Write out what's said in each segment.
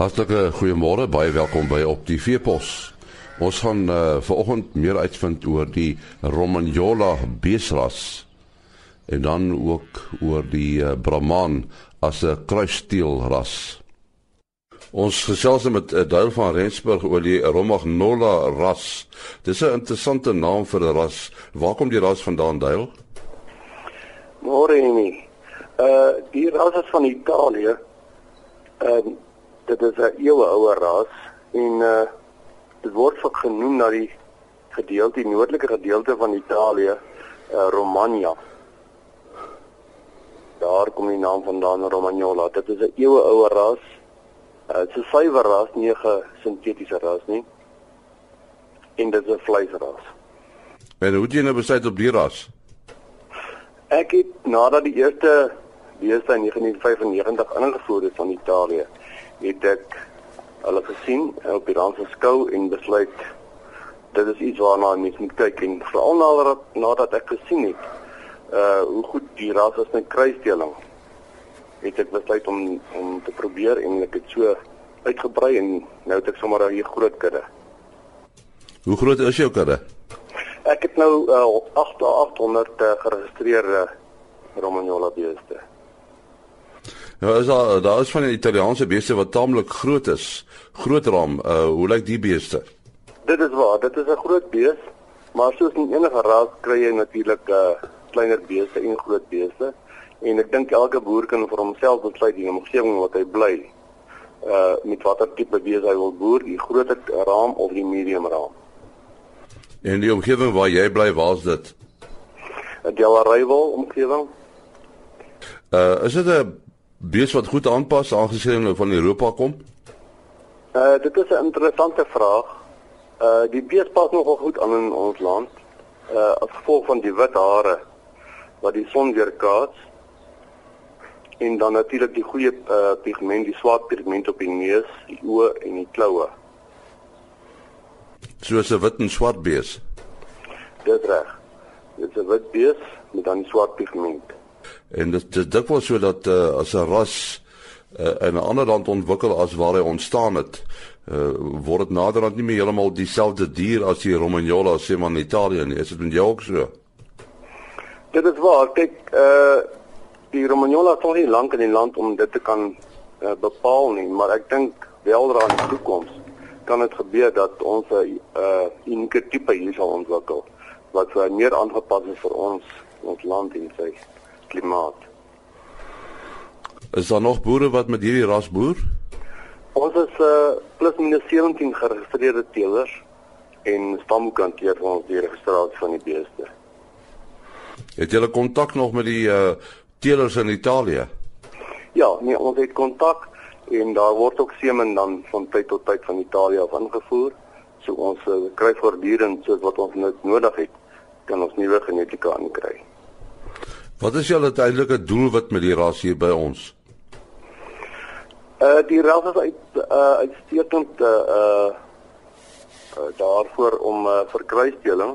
Hartlike goeiemôre, baie welkom by op die Veepos. Ons gaan uh, vanoggend meer uitvind oor die Romagnola beesras en dan ook oor die uh, Brahman as 'n kruissteelras. Ons gesels met 'n uh, duil van Rensburg oor die Romagnola ras. Dis 'n interessante naam vir 'n ras. Waar kom die ras vandaan, duil? Môre nie. Uh die ras is van Italië. Ehm uh, dit is 'n eeueoue ras en uh dit word ook genoem na die gedeelte, die noordelike gedeelte van Italië, uh Romagna. Daar kom die naam vandaan Romagnola. Dit is 'n eeueoue ras. Uh dit is 'n suiwer ras, nie 'n sintetiese ras nie. En dit is 'n vleisras. En hoe het jy nou besluit op die ras? Ek het nadat die eerste beeste in 1995 ingevoer is van Italië, het ek hulle gesien op die rand van skou en besluit dit is iets waarna mens moet kyk en veral nadat nadat ek gesien het uh hoe goed die ras is met kruisdeling het ek besluit om om te probeer en ek het so uitgebrei en nou het ek sommer 'n groot kudde. Hoe groot is jou kudde? Ek het nou uh 8800 uh, geregistreerde Romagnola beeste. Nou is daar daar is van die Italiaanse beeste wat taamlik groot is. Groot ram, uh hoe lyk die beeste? Dit is waar, dit is 'n groot bees, maar soos in enige ras kry jy natuurlik uh, kleiner beeste en groot beeste. En ek dink elke boer kan vir homself besluit die omgewing wat hy bly. Uh met watter tipe bees hy wil boer, die groot raam of die medium raam. En die omgewing waar jy bly, waar's dit? 'n Delareyval omgewing. Uh is dit 'n bees wat goed aanpas aangesien hulle van Europa kom? Uh dit is 'n interessante vraag. Uh die bees pas nogal goed aan in ons land. Uh as gevolg van die wit hare wat die son weerkaats en dan natuurlik die goeie uh pigment, die swart pigment op die neus, die oë en die kloue. Soos 'n wit en swart bees. Dit reg. Dit is 'n wit bees met dan swart pigment. En dit dit dikwels so dat uh, as 'n ras uh, in 'n ander land ontwikkel as waar hy ontstaan het, uh, word dit naderhand nie meer heeltemal dieselfde dier as die Romagnola sê maar in Italië nie. Is dit met jou ook so? Dit is waar. Kyk, uh die Romagnola nog nie lank in die land om dit te kan uh, bepaal nie, maar ek dink wel daar in die toekoms kan dit gebeur dat ons 'n uh, unieke tipe hier sal ontwikkel wat meer aangepas is vir ons ons land en sy klimaat. Is daar nog boere wat met hierdie ras boer? Ons is uh plus minus 17 geregistreerde teelers en stamboekhanteer vir ons die registrasie van die beeste. Het julle kontak nog met die uh teelers in Italië? Ja, nee, ons het kontak en daar word ook semen dan van tyd tot tyd van Italië af ingevoer. So ons uh, kry voortdurend soos wat ons nodig het, kan ons nuwe genetika aankry. Wat is julle uiteindelike doelwit met die ras hier by ons? Uh die ras is uit uh uitstekend uh uh daarvoor om uh, vir kruisdeling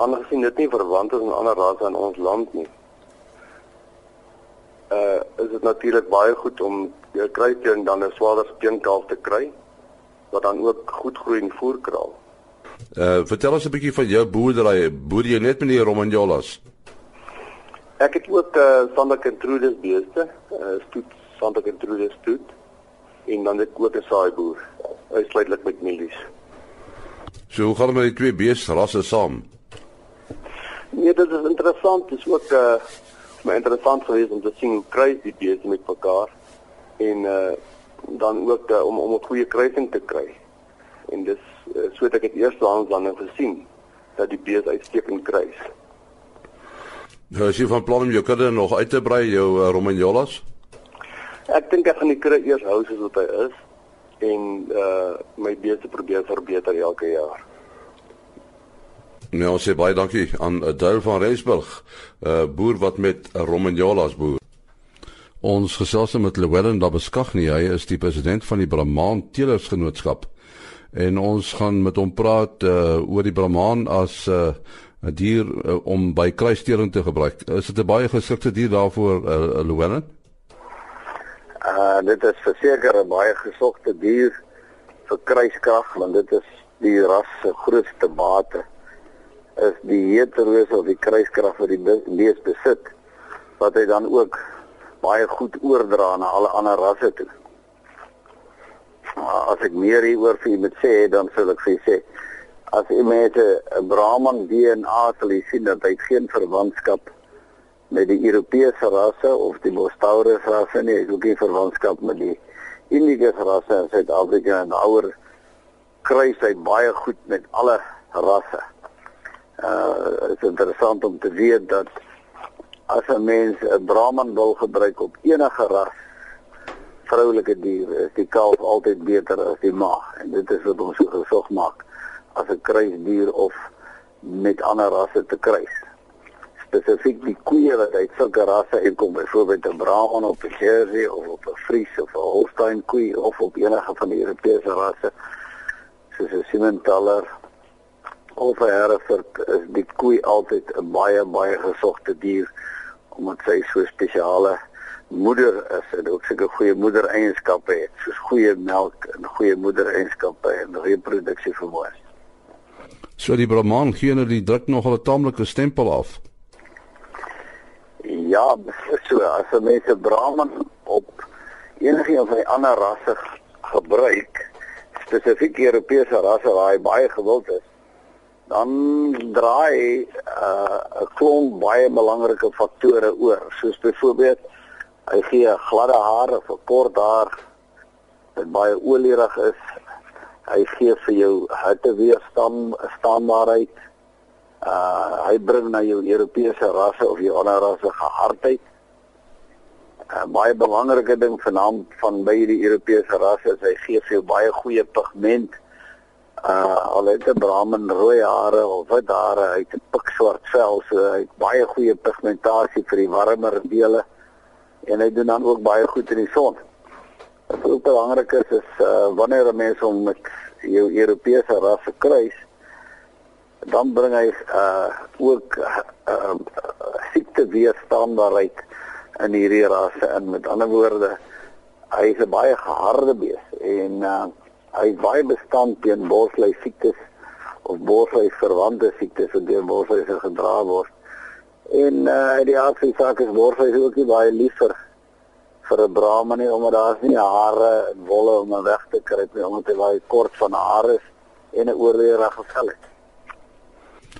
aangesien dit nie verwant is aan ander rasse in ons land nie. Uh is dit natuurlik baie goed om jou kruisdeling dan 'n swaarder steenkalf te kry wat dan ook goed groei en voer kraal. Uh vertel ons 'n bietjie van jou boerdery. Boer jy net met die Romagnolas? Ek het ook uh Santa Gertrudis beeste, uh stoet Santa Gertrudis stoet en dan het ek ook 'n saaiboer, uitsluitlik met mielies. So hoe gaan dit met die twee beesrasse saam? Nee, dit is interessant, dit is ook uh my interessant geweest om te sien hoe kry die beeste met mekaar en uh dan ook uh, om om 'n goeie kruising te kry. En dis uh, so het ek dit eers langs dan gesien dat die beeste uitstekend kruis. Nou as jy van plan om jou kudde nog uit te brei, jou uh, Romagnolas? Ek dink ek gaan die kudde eers hou soos wat hy is en uh my beeste probeer verbeter elke jaar. Nou sê baie dankie aan uh, Duil van Rensburg, 'n uh, boer wat met uh, Romagnolas boer. Ons gesels met Llewellyn Dabeskagni, hy is die president van die Brahman Teelersgenootskap. En ons gaan met hom praat uh oor die Brahman as 'n uh, 'n dier uh, om by kruisstelling te gebruik. Is dit 'n baie geskikte dier daarvoor, uh, Llewellyn? Uh dit is verseker 'n baie gesogte dier vir kruiskrag want dit is die ras se grootste bate is die heterose of die kruiskrag wat die bees besit wat hy dan ook baie goed oordra na alle ander rasse toe. As ek meer hieroor vir julle moet sê, dan sal ek vir sê as jy met 'n Brahman DNA sal sien dat hy geen verwantskap met die Europese rasse of die Bostaurus rasse nie, hy het ook nie verwantskap met die Indiese rasse in Suid-Afrika en ouer kruis hy baie goed met alle rasse. Uh dit is interessant om te weet dat as 'n mens 'n Brahman wil gebruik op enige ras vroulike dier, is die kalf altyd beter as die maag en dit is wat ons so gesog maak as 'n kruisdier of met ander rasse te kruis. Spesifiek die koeie wat uit sulke rasse uitkom, byvoorbeeld 'n Brahman of 'n Jersey of op 'n Fries of 'n Holstein koe of op enige van die Europese rasse soos 'n Simmentaler of 'n Hereford is die koe altyd 'n baie baie gesogte dier omdat sy so spesiale moeder is en ook sulke goeie moedereienskappe het soos goeie melk en goeie moedereienskappe en reproduksie vermoë. So die Brahman gee nou die druk nog 'n taamlike stempel af. Ja, so as 'n mens 'n Brahman op enige van die ander rasse gebruik, spesifiek Europese rasse waar hy baie gewild is, dan draai 'n uh, klomp baie belangrike faktore oor, soos byvoorbeeld hy gee gladde of 'n kort haar wat baie olierig is, hy gee vir jou hitteweerstand staanbaarheid. Uh hy bring na jou Europese rasse of jou ander rasse gehardheid. 'n uh, Baie belangrike ding vanaand van by die Europese rasse is hy gee vir jou baie goeie pigment. Uh al het 'n Brahman rooi hare of wit hare, hy het 'n pikswart vel, so hy het baie goeie pigmentasie vir die warmer dele en hy doen dan ook baie goed in die son. Wat ook belangrik is is uh, wanneer 'n mens hom met jou Europese rasse kruis, dan bring hy uh ook uh, uh, siekte weerstanbaarheid in hierdie rasse in. Met ander woorde, hy is 'n baie geharde bees en uh hy is baie bestand teen borslui siektes of borslui verwante siektes wat deur borslui gedra word. En uh die aard van die saak is borslui ook nie baie lief vir vir 'n Brahman nie omdat daar's nie hare en wolle om hom weg te kry nie omdat hy baie kort van hare is en 'n oorleerige vel het.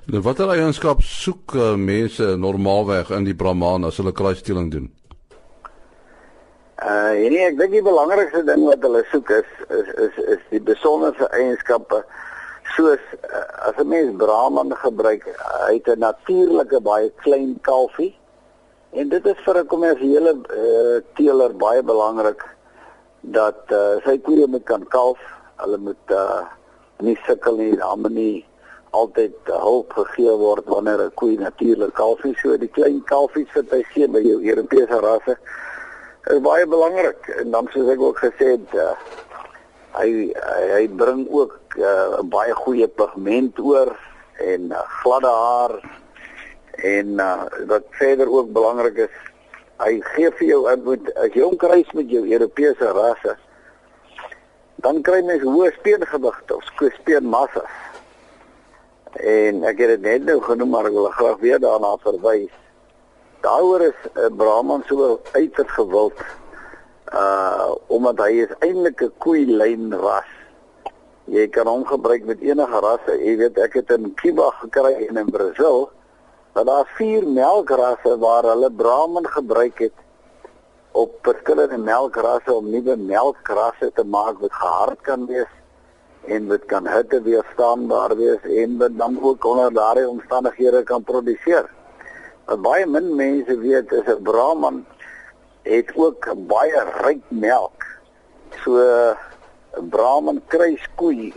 Nou watter eienskap soek uh, mense normaalweg in die Brahman as hulle kruisstelling doen? Uh nee, ek dink die belangrikste ding wat hulle soek is is is, is die besondere eienskappe soos uh, as 'n mens Brahman gebruik, hy het 'n natuurlike baie klein kalfie En dit is vir 'n kommersiële uh, teeler baie belangrik dat uh, sy koeie moet kan kalf. Hulle moet uh, nie sukkel nie, moet nie altyd hulp gegee word wanneer 'n koe natuurlik kalf. So die klein kalfies wat hy gee by jou Europese rasse is baie belangrik. En dan soos ek ook gesê het, uh, hy, hy hy bring ook uh, baie goeie pigment oor en uh, gladde haar En uh, wat verder ook belangrik is, hy gee vir jou moet as jy hom kruis met jou Europese rasse, dan kry mens hoë speengewigte of speenmassa. En ek het dit net nou genoem maar ek wil graag weer daarna verwys. Daaroor is 'n uh, Brahman so uiters gewild uh omdat hy is eintlik 'n koeilyn ras. Jy kan hom gebruik met enige rasse. Jy weet ek het in Cuba gekry en in Brasil dat daar vier melkrasse waar hulle Brahman gebruik het op verskillende melkrasse om nuwe melkrasse te maak wat gehard kan wees en wat kan hitte weerstaanbaar wees en wat dan ook onder daardie omstandighede kan produseer. Wat baie min mense weet is 'n Brahman het ook baie ryk melk. So 'n Brahman kruiskoei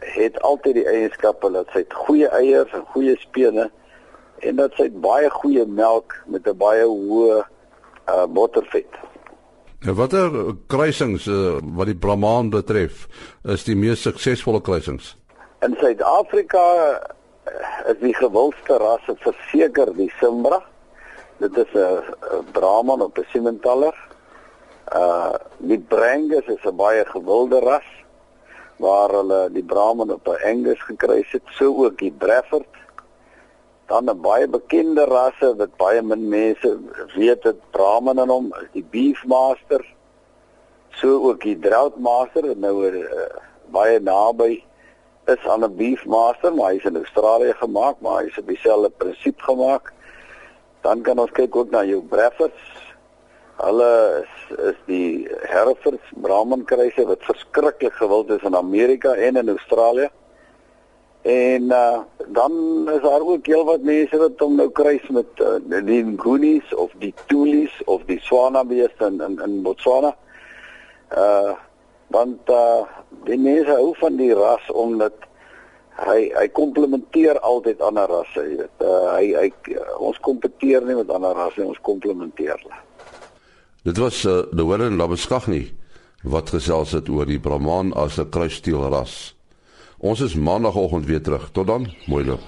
het altyd die eienskappe dat hy goeie eiers en goeie spene en dit sê baie goeie melk met 'n baie hoë uh bottervet. Nou watter kruisings uh, wat die Brahman betref is die mees suksesvolle kruisings? In Suid-Afrika uh, is die gewildste rasse verseker die Simbra. Dit is 'n Brahman op 'n Simmentaler. Uh die Brangus is 'n baie gewilde ras waar hulle die Brahman op 'n Angus gekry het, so ook die Brefford. Dan 'n baie bekende rasse wat baie min mense weet dit Brahman in hom is die Beefmaster. So ook die Droughtmaster nou uh, baie naby is aan 'n Beefmaster, maar hy's in Australië gemaak, maar hy's op dieselfde prinsip gemaak. Dan kan ons kyk ook na jou Breffords. Hulle is, is die Herefords Brahman kruise wat verskriklik gewild is in Amerika en in Australië. En uh, dan is daar ook heelwat mense wat hom nou kruis met uh, die Nguni's of die Tulis of die Swana beeste in, in in Botswana. Uh want uh die mense hou van die ras omdat hy hy komplementeer altyd ander rasse, jy weet. Uh, hy hy ons kompeteer nie met ander rasse, ons komplementeer hulle. Dit was uh, die Warren Labeskagni wat gesels het oor die Brahman as 'n kruissteel ras. Ons is maandagooggend weer terug. Tot dan, mooi loop.